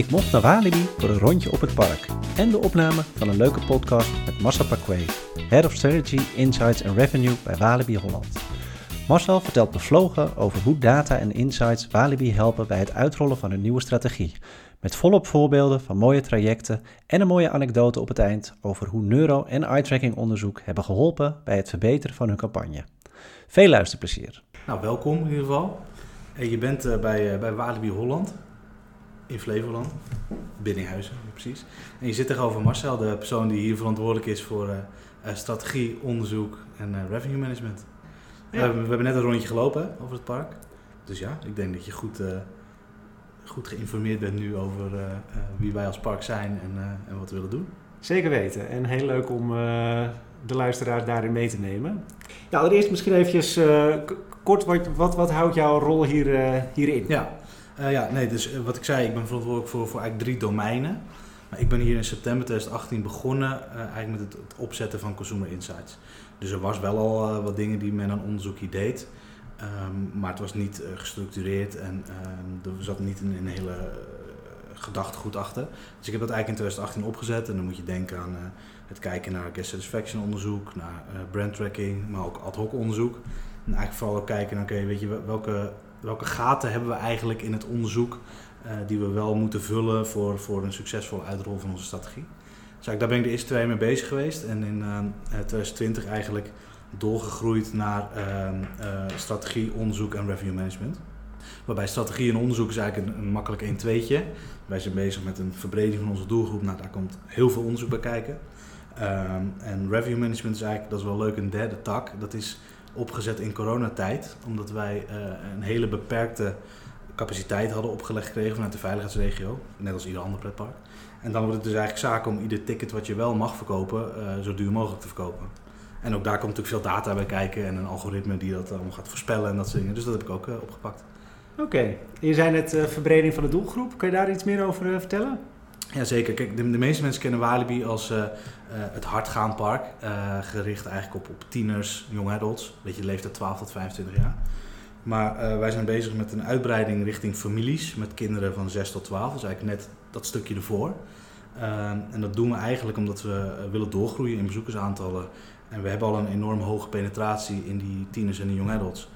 Ik mocht naar Walibi voor een rondje op het park en de opname van een leuke podcast met Marcel Paquet, Head of Strategy, Insights en Revenue bij Walibi Holland. Marcel vertelt bevlogen over hoe data en insights Walibi helpen bij het uitrollen van een nieuwe strategie. Met volop voorbeelden van mooie trajecten en een mooie anekdote op het eind over hoe neuro- en eye-tracking onderzoek hebben geholpen bij het verbeteren van hun campagne. Veel luisterplezier. Nou, welkom in ieder geval. Eh, Je bent eh, bij, eh, bij Walibi Holland, in Flevoland, Binnenhuizen precies. En je zit tegenover Marcel, de persoon die hier verantwoordelijk is voor eh, eh, strategie, onderzoek en eh, revenue management. Ja. We hebben net een rondje gelopen hè, over het park. Dus ja, ik denk dat je goed, goed geïnformeerd bent nu over wie wij als park zijn en, en wat we willen doen. Zeker weten. En heel leuk om de luisteraars daarin mee te nemen. Ja, allereerst misschien eventjes kort, wat, wat, wat houdt jouw rol hier, hierin? Ja, eh, ja nee, dus eh, wat ik zei, ik ben verantwoordelijk voor, voor eigenlijk drie domeinen. Maar ik ben hier in september 2018 begonnen eh, eigenlijk met het, opzetten van Consumer Insights. Dus er was wel al wat dingen die men aan onderzoekje deed. Ehm, maar het was niet gestructureerd en ehm, er zat niet een, een hele gedachtegoed achter. Dus ik heb dat eigenlijk in 2018 opgezet. En dan moet je denken aan het kijken naar guest satisfaction onderzoek, naar brand tracking, maar ook ad hoc onderzoek. En eigenlijk vooral ook kijken naar, oké, weet je, wel- welke, welke gaten hebben we eigenlijk in het onderzoek eh, die we wel moeten vullen voor, voor een succesvolle uitrol van onze strategie. Dus daar ben ik de eerste twee mee bezig geweest. En in eh, eh, 2020 eigenlijk doorgegroeid naar eh, strategie, onderzoek en revenue management. Waarbij strategie en onderzoek is eigenlijk een, makkelijk 1 tweetje. Wij zijn bezig met een verbreding van onze doelgroep. Nou, daar komt heel veel onderzoek bij kijken. Ehm, en revenue management is eigenlijk, dat is wel leuk, een derde tak. Dat is opgezet in coronatijd. Omdat wij eh, een hele beperkte capaciteit hadden opgelegd gekregen vanuit de veiligheidsregio. Net als ieder ander pretpark. En dan wordt het dus eigenlijk zaak om ieder ticket wat je wel mag verkopen, eh, zo duur mogelijk te verkopen. En ook daar komt natuurlijk veel data bij kijken en een algoritme die dat allemaal gaat voorspellen en dat soort dingen. Dus dat heb ik ook eh, opgepakt. Oké. Je zei net verbreding van de doelgroep. Kun je daar iets meer over vertellen? Jazeker, kijk, de, de meeste mensen kennen Walibi als eh, eh, het hardgaanpark. eh gericht eigenlijk op, op tieners, young adults, weet je, de leeftijd 12 tot 25 jaar. Maar wij zijn bezig met een uitbreiding richting families met kinderen van 6 tot 12. Dus eigenlijk net dat stukje ervoor. Ehm, en dat doen we eigenlijk omdat we willen doorgroeien in bezoekersaantallen. En we hebben al een enorm hoge penetratie in die tieners en die young adults.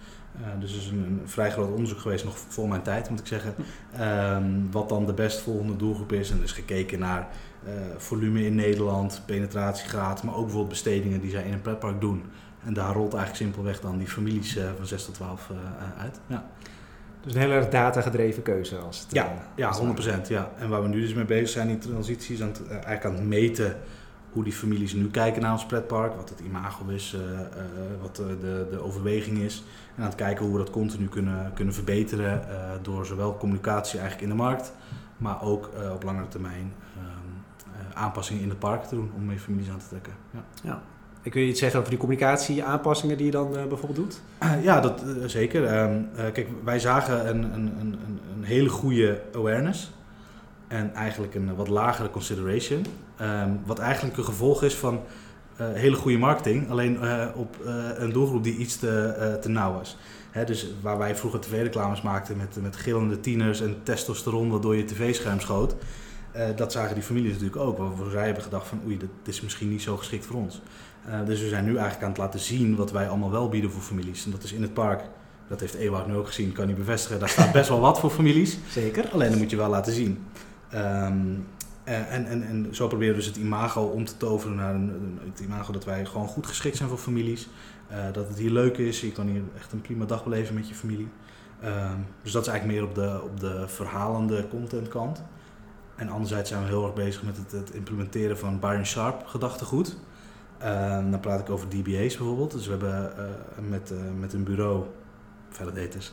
Eh, dus er is een, een vrij groot onderzoek geweest, nog voor mijn tijd moet ik zeggen. Ehm, wat dan de best volgende doelgroep is. En er is gekeken naar eh, volume in Nederland, penetratiegraad, maar ook bijvoorbeeld bestedingen die zij in een pretpark doen. En daar rolt eigenlijk simpelweg dan die families eh, van 6 tot 12 eh, eh, uit. Ja, Dus een heel erg datagedreven keuze. Als het, ja, ja als het 100%. Ja. En waar we nu dus mee bezig zijn, die transities, aan het, eigenlijk aan het meten hoe die families nu kijken naar ons pretpark, wat het imago is, eh, eh, wat de, de, de overweging is. En aan het kijken hoe we dat continu kunnen, kunnen verbeteren eh, door zowel communicatie eigenlijk in de markt, maar ook eh, op langere termijn ehm, eh, aanpassingen in de parken te doen om meer families aan te trekken. Ja. Ik wil je iets zeggen over die communicatie, aanpassingen die je dan eh, bijvoorbeeld doet? Eh, ja, dat, eh, zeker. Ehm, eh, kijk, wij zagen een, een, een- een hele goede awareness en eigenlijk een wat lagere consideration. Ehm, wat eigenlijk een gevolg is van eh, hele goede marketing, alleen eh, op eh, een doelgroep die iets te, te nauw. Hè, dus waar wij vroeger tv-reclames maakten met, met gillende tieners en testosteron dat door je tv-scherm schoot, dat zagen die families natuurlijk ook. Waarvoor zij hebben gedacht van oei, dat is misschien niet zo geschikt voor ons. Dus we zijn nu eigenlijk aan het laten zien wat wij allemaal wel bieden voor families. En dat is in het park. Dat heeft Ewout nu ook gezien, kan hij bevestigen. Daar staat best wel wat voor families. Zeker. Alleen dat moet je wel laten zien. Ehm, eh, en, en, en zo proberen we dus het imago om te toveren naar een, het imago dat wij gewoon goed geschikt zijn voor families. Eh, dat het hier leuk is. Je kan hier echt een prima dag beleven met je familie. Ehm, dus dat is eigenlijk meer op de, op de verhalende content kant. En anderzijds zijn we heel erg bezig met het, het implementeren van Byron Sharp gedachtegoed. Ehm, dan praat ik over DBA's bijvoorbeeld. Dus we hebben eh, met, eh, met een bureau, validators,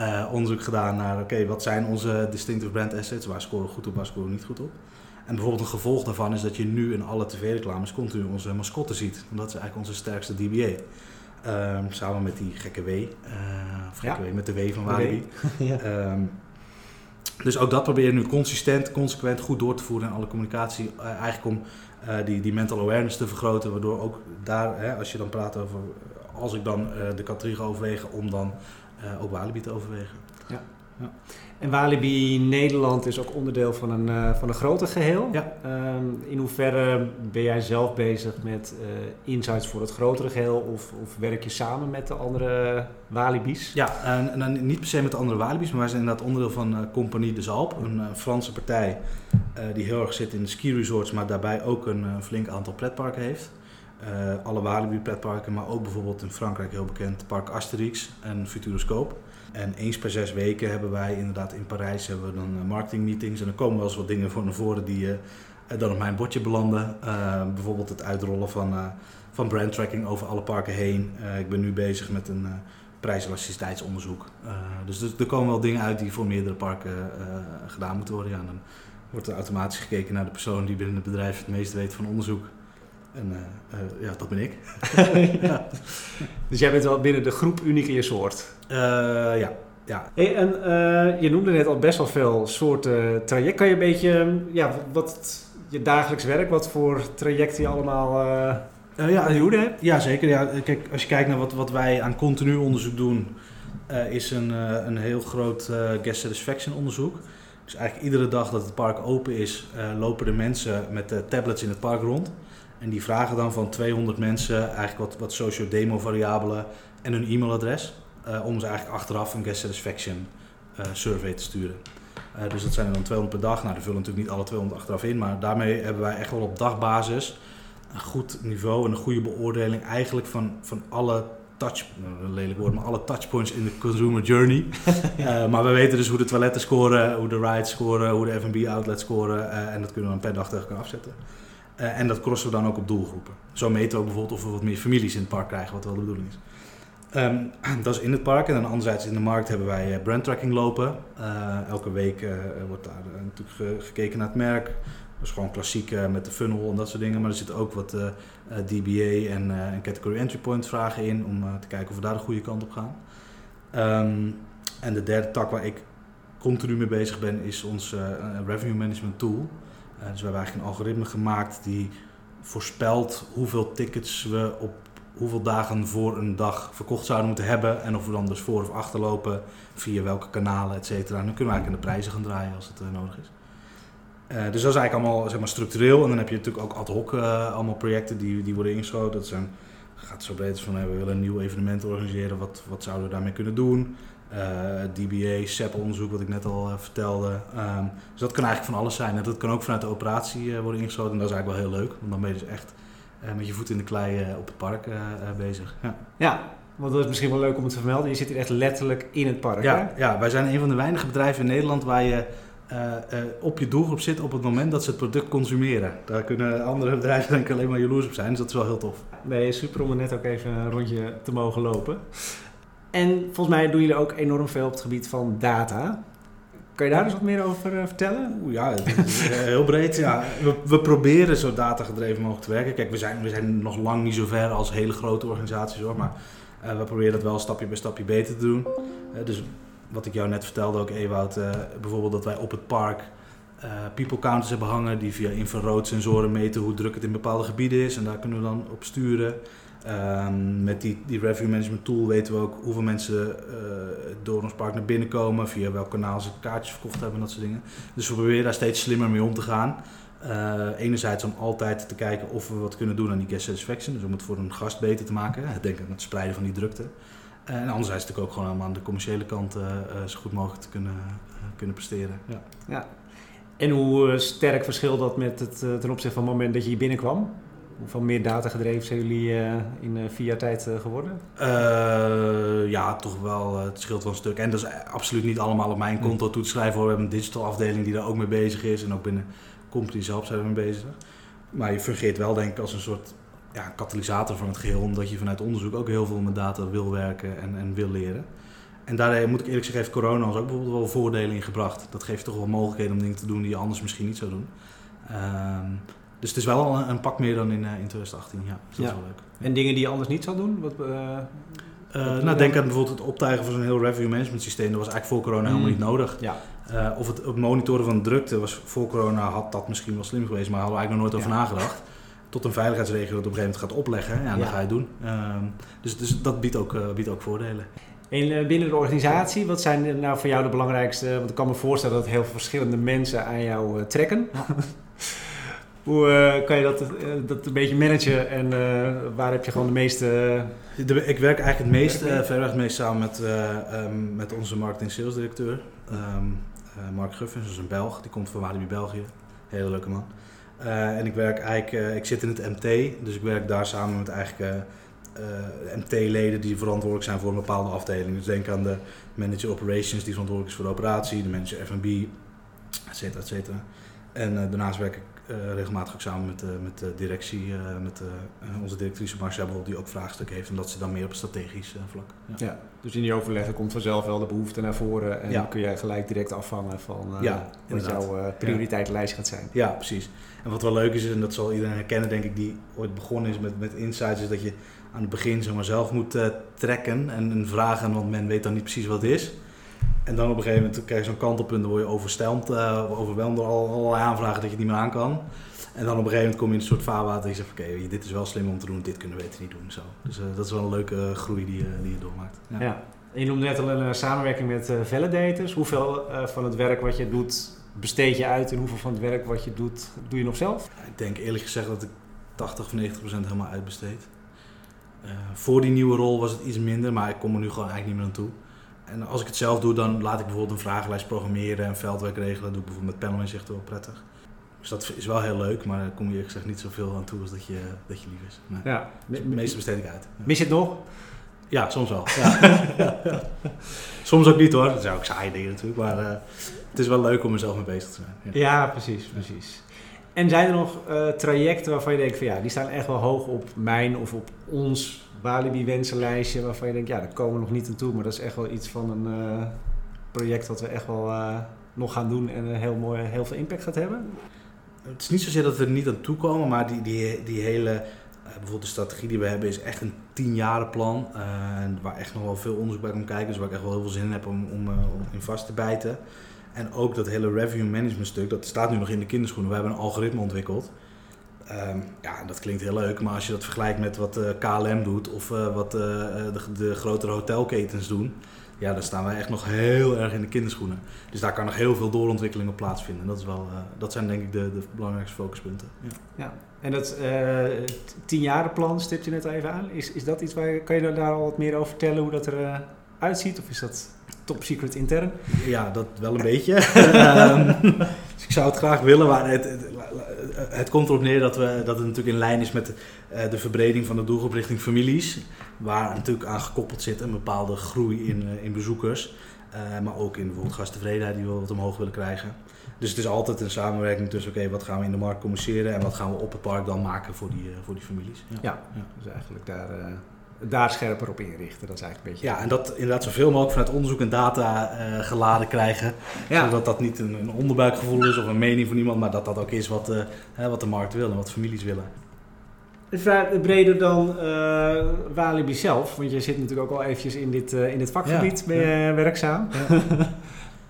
eh, onderzoek gedaan naar oké, wat zijn onze distinctive brand assets, waar scoren we goed op, waar scoren we niet goed op. En bijvoorbeeld een gevolg daarvan is dat je nu in alle tv-reclames continu onze mascotte ziet. Want dat is eigenlijk onze sterkste DBA. Ehm, samen met die gekke W, eh, of gekke W, met de W van De W. Walibi. ja. Ehm, dus ook dat probeer je nu consistent, consequent goed door te voeren in alle communicatie. Eh, eigenlijk om die, die mental awareness te vergroten. Waardoor ook daar, hè, als je dan praat over, als ik dan de categorie ga overwegen, om dan eh, ook Walibi te overwegen. Ja. En Walibi Nederland is ook onderdeel van een, uh, van een groter geheel. Ja. Um, in hoeverre ben jij zelf bezig met uh, insights voor het grotere geheel of, of, werk je samen met de andere Walibis? Ja, en, en, niet per se met de andere Walibis, maar wij zijn inderdaad onderdeel van uh, Compagnie de Zalp, een Franse partij die heel erg zit in de ski resorts, maar daarbij ook een flink aantal pretparken heeft. Alle Walibi pretparken, maar ook bijvoorbeeld in Frankrijk heel bekend Park Asterix en Futuroscope. En eens per zes weken hebben wij inderdaad in Parijs hebben we dan marketingmeetings. En dan komen wel eens wat dingen voor naar voren die uh, dan op mijn bordje belanden. Bijvoorbeeld het uitrollen van, van brandtracking over alle parken heen. ik ben nu bezig met een prijselasticiteitsonderzoek. dus er, er, komen wel dingen uit die voor meerdere parken gedaan moeten worden. Ja, dan wordt er automatisch gekeken naar de persoon die binnen het bedrijf het meest weet van onderzoek. En ja, dat ben ik. ja. Dus jij bent wel binnen de groep uniek in je soort? Uh, ja. ja. Hey, en uh, je noemde net al best wel veel soorten traject. Kan je een beetje, ja, wat je dagelijks werk, wat voor trajecten je allemaal uh, uh, ja, aan de hebt? Ja, zeker. Ja, kijk, als je kijkt naar wat, wat wij aan continu onderzoek doen, is een, een heel groot guest satisfaction onderzoek. Dus eigenlijk iedere dag dat het park open is, lopen de mensen met tablets in het park rond. En die vragen dan van 200 mensen eigenlijk wat, wat socio-demo variabelen en hun e-mailadres. Uh, om ze eigenlijk achteraf een guest satisfaction uh, survey te sturen. Uh, dus dat zijn er dan 200 per dag. Nou, daar vullen natuurlijk niet alle 200 achteraf in. Maar daarmee hebben wij echt wel op dagbasis een goed niveau en een goede beoordeling eigenlijk van, van alle touch, nou, lelijk woord, maar alle touchpoints in de consumer journey. uh, maar we weten dus hoe de toiletten scoren, hoe de rides scoren, hoe de F&B outlets scoren. Uh, en dat kunnen we dan per dag tegen elkaar afzetten. Uh, en dat crossen we dan ook op doelgroepen. Zo meten we ook bijvoorbeeld of we wat meer families in het park krijgen, wat wel de bedoeling is. Um, dat is in het park. En dan anderzijds in de markt hebben wij uh, brandtracking lopen. Uh, elke week wordt daar natuurlijk ge gekeken naar het merk. Dat is gewoon klassiek met de funnel en dat soort dingen. Maar er zitten ook wat DBA en, category entry point vragen in. Om te kijken of we daar de goede kant op gaan. Um, en de derde tak waar ik continu mee bezig ben is ons revenue management tool. Dus we hebben eigenlijk een algoritme gemaakt die voorspelt hoeveel tickets we op hoeveel dagen voor een dag verkocht zouden moeten hebben. En of we dan dus voor of achterlopen, via welke kanalen, et cetera. En dan kunnen we eigenlijk aan de prijzen gaan draaien als het uh, nodig is. Uh, dus dat is eigenlijk allemaal zeg maar, structureel. En dan heb je natuurlijk ook ad hoc allemaal projecten die, die worden ingeschoten. Dat zijn, gaat zo breed van, we willen een nieuw evenement organiseren. Wat, wat zouden we daarmee kunnen doen? DBA, SEP-onderzoek, wat ik net al vertelde. Um, dus dat kan eigenlijk van alles zijn. En dat kan ook vanuit de operatie worden ingeschoten. En dat is eigenlijk wel heel leuk, want dan ben je dus echt met je voet in de klei op het park bezig. Ja. ja, want dat is misschien wel leuk om het te vermelden. Je zit hier echt letterlijk in het park. Ja, ja wij zijn een van de weinige bedrijven in Nederland waar je op je doelgroep zit op het moment dat ze het product consumeren. Daar kunnen andere bedrijven denk ik alleen maar jaloers op zijn, dus dat is wel heel tof. Nee, super om er net ook even een rondje te mogen lopen. En volgens mij doen jullie ook enorm veel op het gebied van data. Kan je daar eens wat meer over uh, vertellen? Oeh, ja, heel breed. Ja. We, we, proberen zo datagedreven mogelijk te werken. Kijk, we zijn, we zijn nog lang niet zo ver als hele grote organisaties hoor. Maar uh, we proberen dat wel stapje bij stapje beter te doen. Uh, dus wat ik jou net vertelde ook, Ewout, bijvoorbeeld dat wij op het park people counters hebben hangen die via infraroodsensoren meten hoe druk het in bepaalde gebieden is. En daar kunnen we dan op sturen. Um, met die, die revenue management tool weten we ook hoeveel mensen uh, door ons park naar binnen komen, via welk kanaal ze kaartjes verkocht hebben en dat soort dingen. Dus we proberen daar steeds slimmer mee om te gaan. Uh, enerzijds om altijd te kijken of we wat kunnen doen aan die guest satisfaction, dus om het voor een gast beter te maken. Denk aan het spreiden van die drukte. En anderzijds natuurlijk ook gewoon aan de commerciële kant zo goed mogelijk te kunnen, kunnen presteren. Ja. ja. En hoe sterk verschilt dat met het, ten opzichte van het moment dat je hier binnenkwam? Hoeveel meer data gedreven zijn jullie uh, in uh, vier jaar tijd uh, geworden? ja, toch wel. het scheelt wel een stuk. En dat is absoluut niet allemaal op mijn hm. konto toe te schrijven. Hoor. We hebben een digital afdeling die daar ook mee bezig is. En ook binnen Company zelf zijn we mee bezig. Maar je fungeert wel denk ik als een soort ja, katalysator van het geheel. Omdat je vanuit onderzoek ook heel veel met data wil werken en, en wil leren. En daar moet ik eerlijk zeggen, heeft corona ons ook bijvoorbeeld wel voordelen in gebracht. Dat geeft toch wel mogelijkheden om dingen te doen die je anders misschien niet zou doen. Ehm, dus het is wel een, een pak meer dan in, uh, in 2018. Ja, dus dat is wel leuk. En dingen die je anders niet zou doen? Wat, uh, nou, denk aan bijvoorbeeld het optuigen van zo'n heel revenue management systeem. Dat was eigenlijk voor corona helemaal mm. niet nodig. Ja. Uh, of het, het, monitoren van drukte was voor corona had dat misschien wel slim geweest, maar hadden we eigenlijk nog nooit over nagedacht. Tot een veiligheidsregio dat op een gegeven moment gaat opleggen, ja, ja. dan ga je doen. Uh, dus, dus dat biedt ook, biedt ook voordelen. En binnen de organisatie, wat zijn nou voor jou de belangrijkste? Want ik kan me voorstellen dat heel veel verschillende mensen aan jou trekken. Hoe uh, kan je dat, uh, dat een beetje managen en uh, waar heb je gewoon de meeste... De, ik werk eigenlijk het meest, verder het meest samen met, um, met onze marketing sales directeur. Um, Mark Guffens, dat is een Belg, die komt van Walibi België. Hele leuke man. en ik werk eigenlijk, ik zit in het MT, dus ik werk daar samen met eigenlijk MT-leden die verantwoordelijk zijn voor een bepaalde afdeling. Dus denk aan de manager operations die verantwoordelijk is voor de operatie, de manager F&B, et cetera, et cetera. En daarnaast werk ik regelmatig ook samen met, uh, met de directie, uh, met onze directrice Marcia die ook vraagstukken heeft en dat ze dan meer op strategisch vlak. Ja. ja. dus in die overleggen komt vanzelf wel de behoefte naar voren en dan kun je gelijk direct afvangen van wat jouw prioriteitenlijst gaat zijn. Ja, precies. En wat wel leuk is, en dat zal iedereen herkennen denk ik die ooit begonnen is met, met insights, is dat je aan het begin zeg maar, zelf moet trekken en, en vragen, want men weet dan niet precies wat het is. En dan op een gegeven moment krijg je zo'n kantelpunt, dan word je overstelpt, uh, overweldigd door allerlei aanvragen dat je het niet meer aan kan. En dan op een gegeven moment kom je in een soort vaarwater en je zegt oké, dit is wel slim om te doen, dit kunnen we beter niet doen. Zo. Dus uh, dat is wel een leuke groei die, die je doormaakt. Ja. ja. En je noemde net al een samenwerking met validators. Hoeveel van het werk wat je doet besteed je uit en hoeveel van het werk wat je doet, doe je nog zelf? ik denk eerlijk gezegd dat ik 80 of 90 procent helemaal uitbesteed. voor die nieuwe rol was het iets minder, maar ik kom er nu gewoon eigenlijk niet meer aan toe. En als ik het zelf doe, dan laat ik bijvoorbeeld een vragenlijst programmeren en veldwerk regelen. Dat doe ik bijvoorbeeld met panel inzichten wel prettig. Dus dat is wel heel leuk, maar daar kom je gezegd niet zoveel aan toe als dat je, dat je lief is. Nee. Ja. Dus meeste besteed ik uit. Mis je het nog? Ja, soms wel. Ja. soms ook niet hoor. Dat zou ik saai dingen natuurlijk, maar uh, het is wel leuk om mezelf mee bezig te zijn. Ja precies, precies. En zijn er nog uh, trajecten waarvan je denkt van ja, die staan echt wel hoog op mijn of op ons Walibi wensenlijstje waarvan je denkt, ja, daar komen we nog niet aan toe, maar dat is echt wel iets van een uh, project wat we echt wel uh, nog gaan doen en heel, mooi, heel veel impact gaat hebben? Het is niet zozeer dat we er niet aan toe komen, maar die, die, die hele, bijvoorbeeld de strategie die we hebben is echt een tienjarenplan, waar echt nog wel veel onderzoek bij komt kijken, dus waar ik echt wel heel veel zin in heb om, om, om in vast te bijten. En ook dat hele revenue management stuk, dat staat nu nog in de kinderschoenen. We hebben een algoritme ontwikkeld Um, ja, dat klinkt heel leuk, maar als je dat vergelijkt met wat eh, KLM doet of uh, wat uh, de, de, grotere hotelketens doen, ja, dan staan wij echt nog heel erg in de kinderschoenen. Dus daar kan nog heel veel doorontwikkeling op plaatsvinden. Dat, is wel, dat zijn denk ik de, de belangrijkste focuspunten. Ja. ja. En dat tienjarenplan stipt je net even aan. Is, is dat iets waar kan je daar al wat meer over vertellen hoe dat eruit uitziet? Of is dat top secret intern? Ja, dat wel een beetje. um, dus ik zou het graag willen, maar het, het, het komt erop neer dat, we, dat het natuurlijk in lijn is met uh, de verbreding van de doelgroep richting families. Waar natuurlijk aan gekoppeld zit een bepaalde groei in, uh, in bezoekers. Uh, maar ook in bijvoorbeeld gasttevredenheid die we wat omhoog willen krijgen. Dus het is altijd een samenwerking tussen oké, okay, wat gaan we in de markt communiceren en wat gaan we op het park dan maken voor die, voor die families. Ja, ja, ja. dus eigenlijk daar daar scherper op inrichten. Dat is eigenlijk een beetje. Ja, en dat inderdaad zoveel mogelijk vanuit onderzoek en data uh, geladen krijgen. Zodat dat niet een, een, onderbuikgevoel is of een mening van iemand, maar dat dat ook is wat, uh, wat de markt wil en wat families willen. Breder dan uh, Walibi zelf, want je zit natuurlijk ook al eventjes in dit, in dit vakgebied ja, ja. werkzaam. Ja.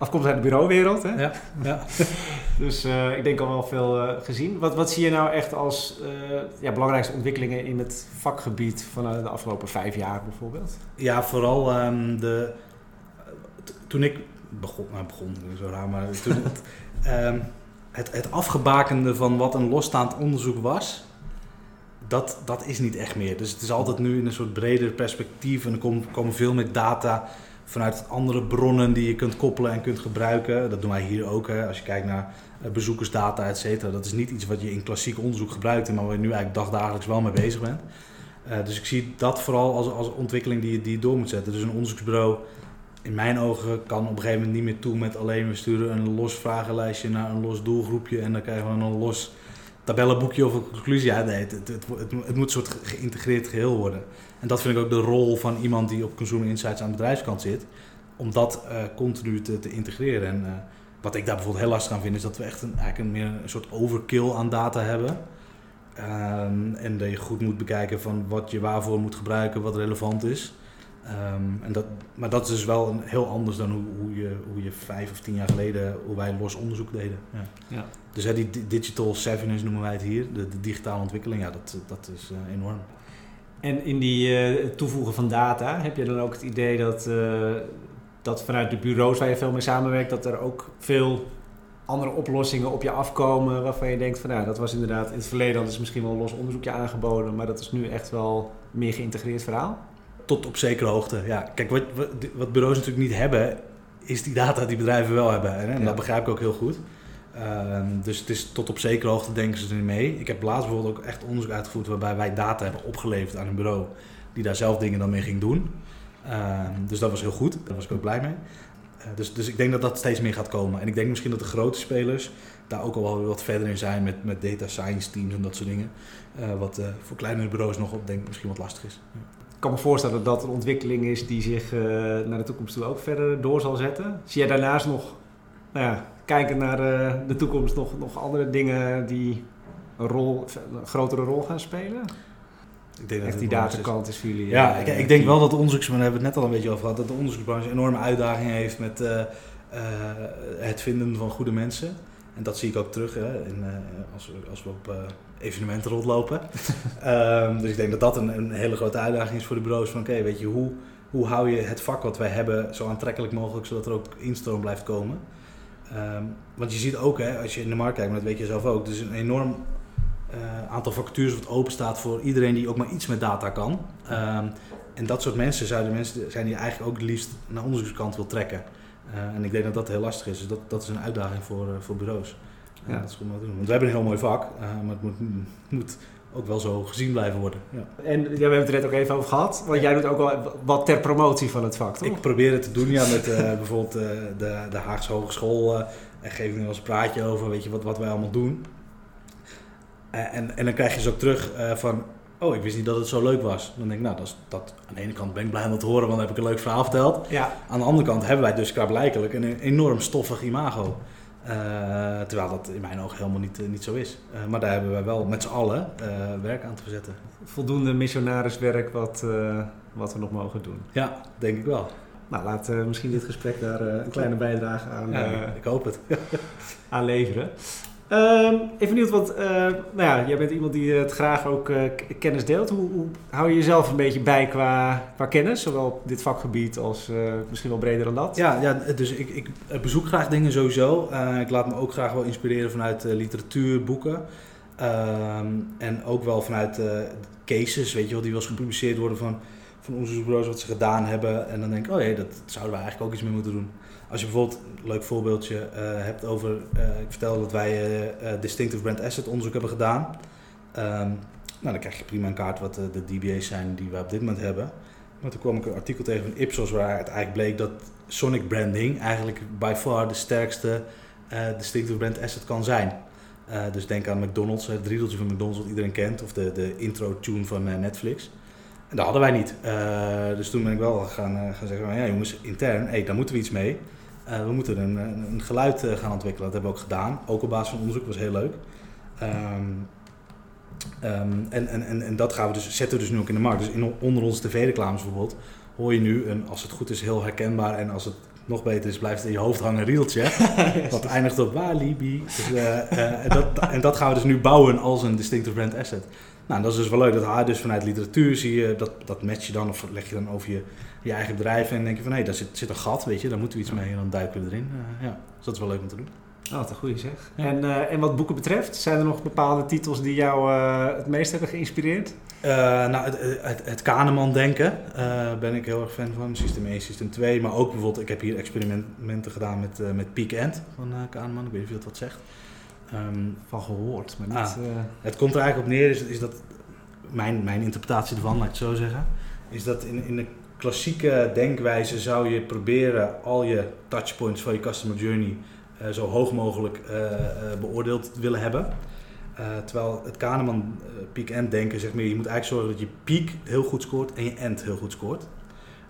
afkomstig uit de bureauwereld. Hè? Ja, ja. dus uh, ik denk al wel veel uh, gezien. Wat, wat zie je nou echt als uh, ja, belangrijkste ontwikkelingen in het vakgebied van de afgelopen vijf jaar bijvoorbeeld? Ja, vooral um, de, toen ik begon, nou begon, zo raar, maar toen het, um, het, het afgebakende van wat een losstaand onderzoek was, dat, dat is niet echt meer. Dus het is altijd nu in een soort breder perspectief en er komen, komen veel meer data vanuit andere bronnen die je kunt koppelen en kunt gebruiken. Dat doen wij hier ook. Hè. Als je kijkt naar eh, bezoekersdata, et cetera. Dat is niet iets wat je in klassiek onderzoek gebruikt, maar waar je nu eigenlijk dagdagelijks wel mee bezig bent. Uh, dus ik zie dat vooral als, als ontwikkeling die die je door moet zetten. Dus een onderzoeksbureau, in mijn ogen, kan op een gegeven moment niet meer toe met alleen we sturen een los vragenlijstje naar een los doelgroepje en dan krijgen we een los tabellenboekje of een conclusie. Ja, nee, het, het, het, moet een soort geïntegreerd geheel worden. En dat vind ik ook de rol van iemand die op Consumer Insights aan de bedrijfskant zit, om dat uh, continu te, te, integreren. En uh, wat ik daar bijvoorbeeld heel lastig aan vind, is dat we echt een, eigenlijk een, meer een soort overkill aan data hebben. Um, en dat je goed moet bekijken van wat je waarvoor moet gebruiken, wat relevant is. Um, en dat, maar dat is dus wel een, heel anders dan hoe, hoe, je, hoe je vijf of tien jaar geleden, hoe wij los onderzoek deden. Ja. ja. Dus hè, die digital savviness noemen wij het hier, de, de digitale ontwikkeling, ja, dat, dat is uh, enorm. En in die uh, toevoegen van data, heb je dan ook het idee dat, uh, dat vanuit de bureaus waar je veel mee samenwerkt, dat er ook veel andere oplossingen op je afkomen waarvan je denkt van nou, dat was inderdaad in het verleden, dat is misschien wel een los onderzoekje aangeboden, maar dat is nu echt wel meer geïntegreerd verhaal? Tot op zekere hoogte, ja. Kijk, wat, wat, wat bureaus natuurlijk niet hebben, is die data die bedrijven wel hebben. Hè? En dat begrijp ik ook heel goed. Ehm, dus het is tot op zekere hoogte denken ze er mee. Ik heb laatst bijvoorbeeld ook echt onderzoek uitgevoerd waarbij wij data hebben opgeleverd aan een bureau die daar zelf dingen dan mee ging doen. Ehm, dus dat was heel goed, daar was ik ook blij mee. Uh, dus, dus ik denk dat dat steeds meer gaat komen. En ik denk misschien dat de grote spelers daar ook al wel wat verder in zijn met, met data science teams en dat soort dingen. Uh, wat uh, voor kleinere bureaus nog op denk ik misschien wat lastig is. Ja. Ik kan me voorstellen dat dat een ontwikkeling is die zich naar de toekomst toe ook verder door zal zetten. Zie jij daarnaast nog nou ja, kijken naar uh, de toekomst nog, nog andere dingen die een, rol, een grotere rol gaan spelen? Ik denk Echt dat die datakant is. voor jullie. Ja, uh, ik, ik, denk wel dat de onderzoeksbranche, hebben we het net al een beetje over gehad, dat de onderzoeksbranche een enorme uitdaging heeft met het vinden van goede mensen. En dat zie ik ook terug hè, in, als, we, als we op evenementen rondlopen. um, dus ik denk dat dat een, een, hele grote uitdaging is voor de bureaus. Van oké, weet je, hoe, hoe hou je het vak wat wij hebben zo aantrekkelijk mogelijk, zodat er ook instroom blijft komen? Um, want je ziet ook, hè, als je in de markt kijkt, maar dat weet je zelf ook, er is een enorm uh, aantal vacatures wat open staat voor iedereen die ook maar iets met data kan. Um, en dat soort mensen zouden mensen zijn die eigenlijk ook het liefst naar onderzoekskant wil trekken. Uh, en ik denk dat dat heel lastig is. Dus dat, dat is een uitdaging voor, uh, voor bureaus. Ja. dat is goed om te doen. Want we hebben een heel mooi vak, maar het moet, moet ook wel zo gezien blijven worden. Ja. En ja, we hebben het er net ook even over gehad, want jij doet ook wel wat ter promotie van het vak, toch? Ik probeer het te doen, ja, met uh, bijvoorbeeld uh, de, de Haagse Hogeschool. Uh, en geef ik nu wel eens een praatje over, weet je, wat, wat wij allemaal doen. en, en dan krijg je ze ook terug van, oh, ik wist niet dat het zo leuk was. Dan denk ik, nou, dat, is, dat, aan de ene kant ben ik blij om dat te horen, want dan heb ik een leuk verhaal verteld. Ja. Aan de andere kant hebben wij dus klaarblijkelijk een enorm stoffig imago. Uh, terwijl dat in mijn ogen helemaal niet, uh, niet zo is. Uh, maar daar hebben wij wel met z'n allen werk aan te verzetten. Voldoende missionariswerk wat, wat we nog mogen doen. Ja, denk ik wel. Nou, laat misschien dit gesprek daar een kleine bijdrage aan, ja, ik hoop het. aan leveren. Um, even benieuwd, want uh, nou ja, jij bent iemand die het graag ook uh, kennis deelt. Hoe, hoe, hou je jezelf een beetje bij qua, qua kennis, zowel op dit vakgebied als uh, misschien wel breder dan dat? Ja, ja dus ik, ik bezoek graag dingen sowieso. ik laat me ook graag wel inspireren vanuit literatuur, boeken. Ehm, en ook wel vanuit cases, weet je wel, die wel eens gepubliceerd worden van, van onderzoeksbureaus wat ze gedaan hebben. En dan denk ik, oh jee, dat zouden we eigenlijk ook iets mee moeten doen. Als je bijvoorbeeld, een leuk voorbeeldje, uh, hebt over, uh, ik vertelde dat wij uh, Distinctive Brand Asset onderzoek hebben gedaan. Um, nou, dan krijg je prima een kaart wat de DBA's zijn die we op dit moment hebben. Maar toen kwam ik een artikel tegen van Ipsos waar het eigenlijk bleek dat Sonic branding eigenlijk by far de sterkste Distinctive Brand Asset kan zijn. dus denk aan McDonald's, het riedeltje van McDonald's wat iedereen kent, of de, de intro tune van Netflix. En dat hadden wij niet. dus toen ben ik wel gaan, gaan zeggen, ja jongens, intern, hey, daar moeten we iets mee. Uh, we moeten een, een geluid gaan ontwikkelen. Dat hebben we ook gedaan. Ook op basis van onderzoek was heel leuk. Um, um, en, en, en, dat gaan we dus, zetten we dus nu ook in de markt. Dus in, onder onze tv-reclames bijvoorbeeld hoor je nu, een, als het goed is, heel herkenbaar. En als het nog beter is, blijft het in je hoofd hangen een rieltje. wat eindigt op Walibi. Dus, uh, en, dat, en dat gaan we dus nu bouwen als een distinctive brand asset. Nou, dat is dus wel leuk. Dat haal je dus vanuit literatuur, zie je, dat, dat match je dan of leg je dan over je, je eigen bedrijf en denk je van hé, hey, daar zit, zit een gat, weet je, daar moeten we iets mee en dan duiken we erin. Uh, ja, dus dat is wel leuk om te doen. Oh, wat een goede zeg. En, uh, en wat boeken betreft, zijn er nog bepaalde titels die jou uh, het meest hebben geïnspireerd? nou, het, het, het Kahneman-denken ben ik heel erg fan van. System 1, System 2. Maar ook bijvoorbeeld, ik heb hier experimenten gedaan met, met Peak End van Kahneman. Ik weet niet of je dat wat zegt. Um, van gehoord, maar niet... Ah, het komt er eigenlijk op neer, is, is dat mijn, mijn interpretatie ervan, laat ik het zo zeggen, is dat in, in de klassieke denkwijze zou je proberen al je touchpoints van je customer journey uh, zo hoog mogelijk uh, uh, beoordeeld willen hebben. terwijl het Kahneman peak-end denken zegt meer, je moet eigenlijk zorgen dat je peak heel goed scoort en je end heel goed scoort.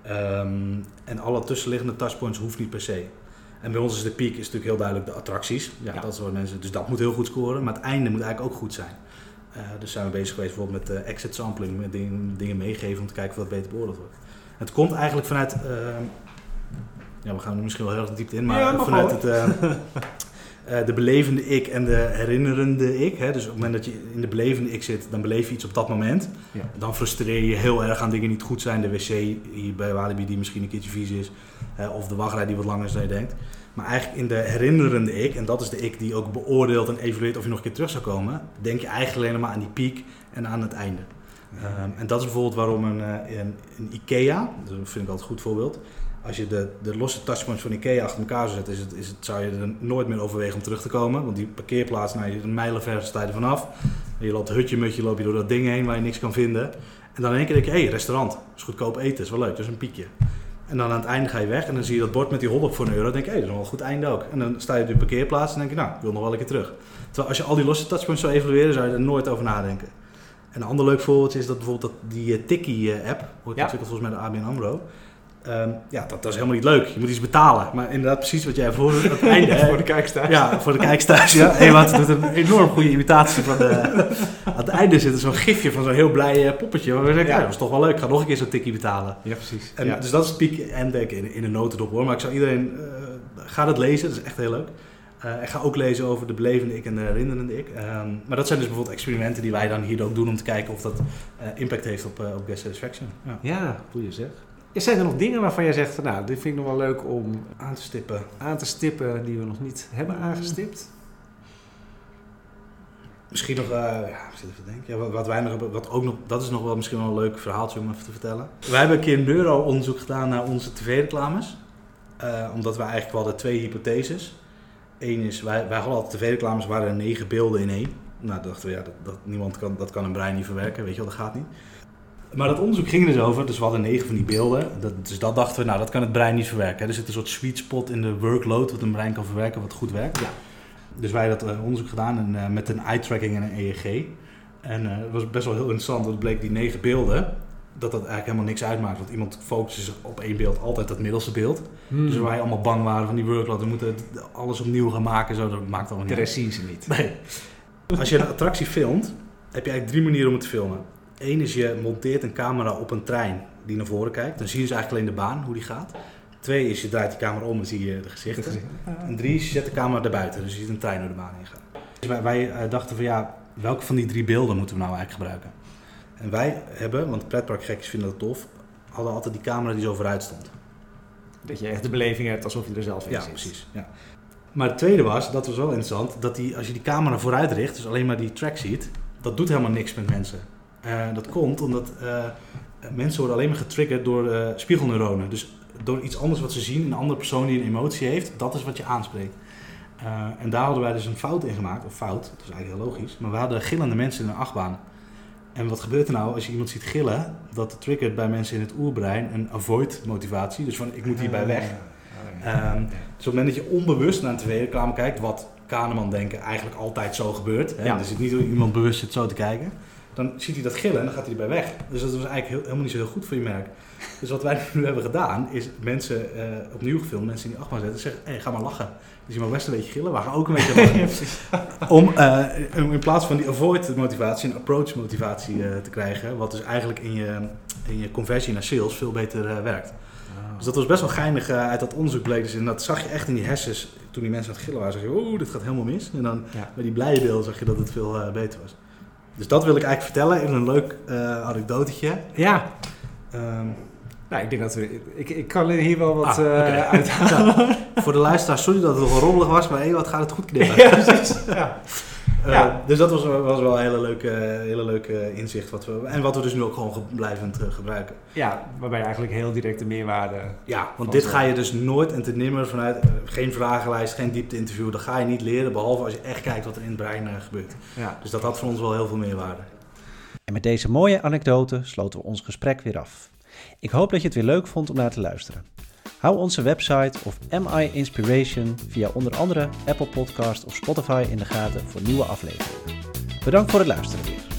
Um, en alle tussenliggende touchpoints hoeft niet per se. En bij ons is de peak is natuurlijk heel duidelijk de attracties. Ja, ja. Dat soort mensen, dus dat moet heel goed scoren, maar het einde moet eigenlijk ook goed zijn. Uh, dus zijn we bezig geweest bijvoorbeeld met uh, exit sampling, met dingen, dingen, meegeven om te kijken of dat beter beoordeeld wordt. Het komt eigenlijk vanuit, uh, ja we gaan er misschien wel heel erg diep in, maar ja, vanuit het, uh, de belevende ik en de herinnerende ik. Hè? Dus op het moment dat je in de belevende ik zit, dan beleef je iets op dat moment. Ja. Dan frustreer je heel erg aan dingen die niet goed zijn. De wc hier bij Walibi die misschien een keertje vies is. of de wachtrij die wat langer is dan je denkt. Maar eigenlijk in de herinnerende ik, en dat is de ik die ook beoordeelt en evalueert of je nog een keer terug zou komen, denk je eigenlijk alleen maar aan die piek en aan het einde. Ehm, en dat is bijvoorbeeld waarom een, eh, een, een, IKEA, dat vind ik altijd een goed voorbeeld. Als je de, de losse touchpoints van IKEA achter elkaar zou zetten, is het, is het, zou je er nooit meer overwegen om terug te komen. Want die parkeerplaats, nou, je een mijlenver er vanaf. Je loopt hutje mutje, loop je door dat ding heen waar je niks kan vinden. En dan in één keer denk je, hé, hey, restaurant, is goedkoop eten, is wel leuk, dat is een piekje. En dan aan het einde ga je weg en dan zie je dat bord met die hotdog voor een euro. Dan denk je, hé, dat is wel een goed einde ook. En dan sta je op de parkeerplaats en denk je, nou, ik wil nog wel een keer terug. Terwijl als je al die losse touchpoints zou evalueren, zou je er nooit over nadenken. En een ander leuk voorbeeld is dat bijvoorbeeld dat die uh, Tikkie-app, wordt ja. ontwikkeld volgens mij de ABN AMRO. Um, ja, dat, dat, is helemaal niet leuk. Je moet iets betalen. Maar inderdaad, precies wat jij voor het einde... voor de kijkers Ja, voor de kijkers Ja. Ewout doet een enorm goede imitatie van de... aan het einde zit er zo'n gifje van zo'n heel blij uh, poppetje. Waar we zeggen, ja. dat is toch wel leuk. Ik ga nog een keer zo'n tikkie betalen. Ja, precies. En, Dus dat is piek en denk in, in een notendop hoor. Maar ik zou iedereen... Uh, ga dat lezen, dat is echt heel leuk. Uh, ik ga ook lezen over de belevende ik en de herinnerende ik. Um, maar dat zijn dus bijvoorbeeld experimenten die wij dan hier ook doen om te kijken of dat uh, impact heeft op, op guest satisfaction. Ja, ja goeie zeg. Zijn er nog dingen waarvan jij zegt, nou, dit vind ik nog wel leuk om aan te stippen, aan te stippen die we nog niet hebben mm. aangestipt? Misschien nog, ja, even denken. Ja, wat, wij nog hebben, wat ook nog, dat is nog wel misschien wel een leuk verhaaltje om even te vertellen. Wij hebben een keer een neuro-onderzoek gedaan naar onze tv-reclames. omdat we eigenlijk wel hadden twee hypotheses. Eén is, wij, wij hadden altijd tv-reclames, waren er negen beelden in één. Nou, dachten we, ja, dat, dat, niemand kan, dat kan een brein niet verwerken, weet je wel, dat gaat niet. Maar dat onderzoek ging er dus over, dus we hadden negen van die beelden. Dat, dus dat dachten we, nou, dat kan het brein niet verwerken. Er zit een soort sweet spot in de workload wat een brein kan verwerken, wat goed werkt. Ja. Dus wij hadden dat eh, onderzoek gedaan en, uh, met een eye-tracking en een EEG. En uh, het was best wel heel interessant, want het bleek die negen beelden, dat dat eigenlijk helemaal niks uitmaakt. Want iemand focust zich op één beeld altijd dat middelste beeld. Hmm. Dus wij allemaal bang waren van die workload, we moeten alles opnieuw gaan maken. Zo, dat maakt allemaal niet ze niet. Nee. Als je een attractie filmt, heb je eigenlijk drie manieren om het te filmen. Eén is je monteert een camera op een trein die naar voren kijkt. Dan zie je dus eigenlijk alleen de baan, hoe die gaat. Twee is je draait de camera om en zie je de gezichten. En drie is je zet de camera erbuiten, dus je ziet een trein door de baan heen gaan. Dus wij, wij eh, dachten van ja, welke van die drie beelden moeten we nou eigenlijk gebruiken? En wij hebben, want pretparkgekjes vinden dat tof, hadden altijd die camera die zo vooruit stond. Dat je echt de beleving hebt alsof je er zelf in ja, zit. Precies, ja, Maar het tweede was, dat was wel interessant, dat die, als je die camera vooruit richt, dus alleen maar die track ziet, dat doet helemaal niks met mensen. Uh, dat komt omdat uh, mensen worden alleen maar getriggerd door uh, spiegelneuronen. Dus door iets anders wat ze zien, een andere persoon die een emotie heeft, dat is wat je aanspreekt. en daar hadden wij dus een fout in gemaakt, of fout, dat is eigenlijk heel logisch, maar we hadden gillende mensen in een achtbaan. En wat gebeurt er nou als je iemand ziet gillen? Dat triggert bij mensen in het oerbrein een avoid motivatie. Dus van ik moet hierbij weg. Um, dus op het moment dat je onbewust naar een tv-reclame kijkt, wat Kahneman denken eigenlijk altijd zo gebeurt. Hè? Ja. Er zit niet iemand bewust zit zo te kijken. Dan ziet hij dat gillen en dan gaat hij erbij weg. Dus dat was eigenlijk heel, helemaal niet zo heel goed voor je merk. Dus wat wij nu hebben gedaan, is mensen uh, opnieuw gefilmd, mensen in die achtbaan zetten, zeggen, hé, hey, ga maar lachen. Dus je mag best een beetje gillen, we gaan ook een beetje lachen. om uh, in plaats van die avoid motivatie, een approach motivatie uh, te krijgen, wat dus eigenlijk in je, in je conversie naar sales veel beter werkt. Oh. Dus dat was best wel geinig uit dat onderzoek bleek. Dus en dat zag je echt in die hersens, toen die mensen aan het gillen waren, zag je, oeh, dit gaat helemaal mis. En dan ja. bij die blije beelden zag je dat het veel beter was. Dus dat wil ik eigenlijk vertellen in een leuk anekdotetje. Ja. Um, nou, ik denk dat we. Ik, ik kan hier wel wat ah, okay. uh, uithalen. voor de luisteraar, sorry dat het wel rommelig was, maar hey, wat gaat het goed knippen. ja, precies. Ja. Uh, ja. Dus dat was, was wel een hele leuke, hele leuke inzicht. Wat we, en wat we dus nu ook gewoon blijvend uh, gebruiken. Ja, waarbij je eigenlijk heel direct de meerwaarde. Ja, want dit ga je dus nooit en te nimmer vanuit. Uh, geen vragenlijst, geen diepte-interview. Dat ga je niet leren, behalve als je echt kijkt wat er in het brein gebeurt. Ja. Dus dat had voor ons wel heel veel meerwaarde. En met deze mooie anekdote sloten we ons gesprek weer af. Ik hoop dat je het weer leuk vond om naar te luisteren. Hou onze website of MI Inspiration via onder andere Apple Podcast of Spotify in de gaten voor nieuwe afleveringen. Bedankt voor het luisteren weer.